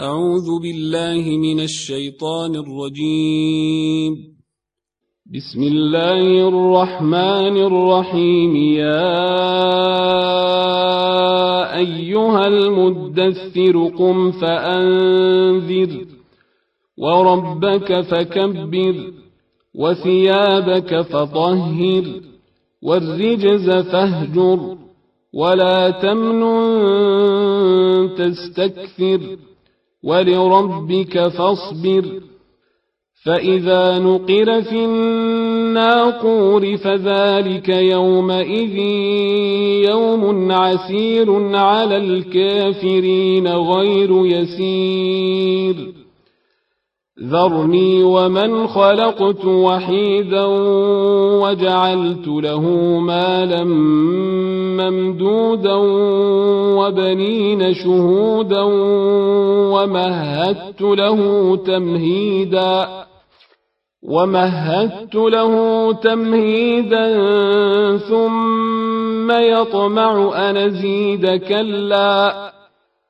أعوذ بالله من الشيطان الرجيم. بسم الله الرحمن الرحيم. يا أيها المدثر قم فأنذر وربك فكبر وثيابك فطهر والرجز فاهجر ولا تمنن تستكثر. ولربك فاصبر. فإذا نقر في الناقور فذلك يومئذ يوم عسير على الكافرين غير يسير. ذرني ومن خلقت وحيدا وجعلت له مالا ممدودا وبنين شهودا ومهدت له تمهيدا ومهدت له تمهيدا ثم يطمع أن أزيد كلا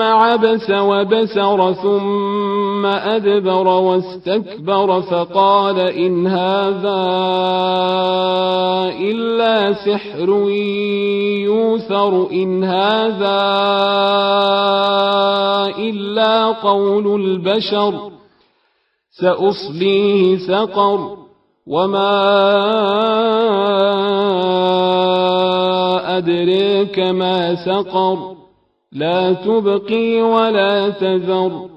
ثم عبس وبسر ثم أدبر واستكبر فقال إن هذا إلا سحر يوثر إن هذا إلا قول البشر سأصليه سقر وما أدريك ما سقر لا تبقي ولا تذر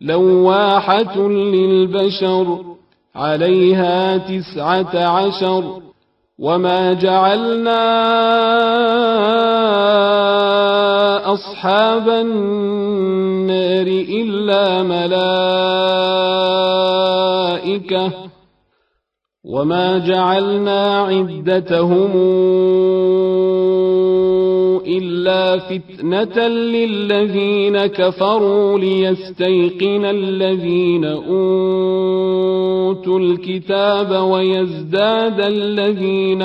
لواحة للبشر عليها تسعة عشر. وما جعلنا أصحاب النار إلا ملائكة. وما جعلنا عدتهم إلا فتنة للذين كفروا ليستيقن الذين أوتوا الكتاب ويزداد الذين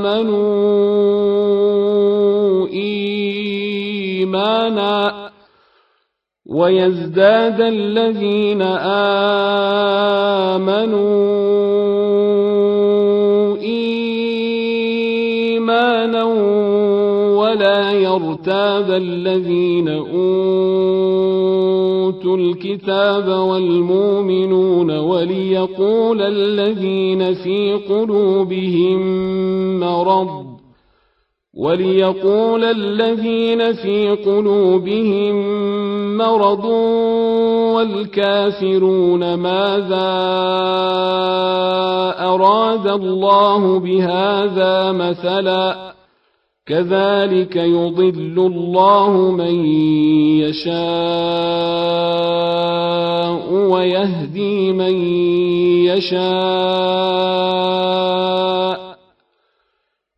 آمنوا إيمانا ويزداد الذين آمنوا ولا يرتاب الذين أوتوا الكتاب والمؤمنون وليقول الذين في قلوبهم مرض وليقول الذين في قلوبهم مرض والكافرون ماذا أراد الله بهذا مثلا كذلك يضل الله من يشاء ويهدي من يشاء.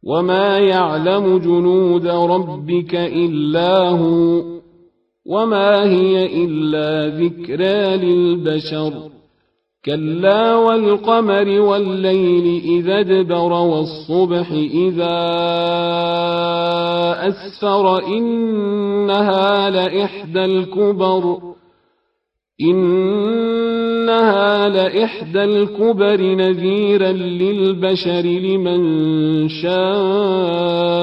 وما يعلم جنود ربك إلا هو وما هي إلا ذكرى للبشر. كلا والقمر والليل إذا ادبر والصبح إذا أسفر إنها لإحدى الكبر إنها لإحدى الكبر نذيرا للبشر لمن شاء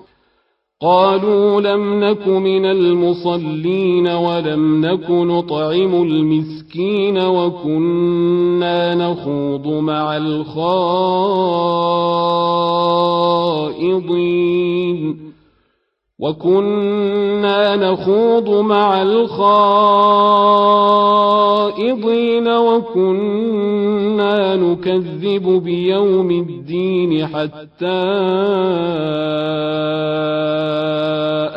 قالوا لم نك من المصلين ولم نك نطعم المسكين وكنا نخوض مع الخائضين وكنا نخوض مع الخائضين وكنا نكذب بيوم الدين حتى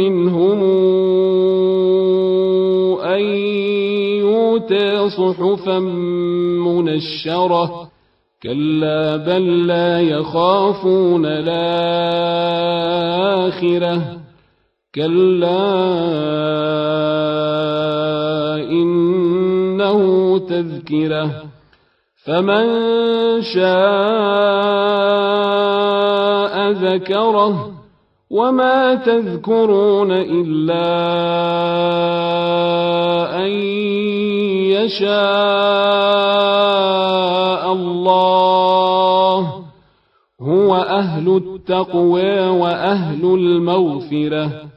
منهم أن يؤتى صحفا منشرة. كلا بل لا يخافون الآخرة. كلا إنه تذكرة. فمن شاء ذكره وما تذكرون إلا أن يشاء الله هو أهل التقوى وأهل المغفرة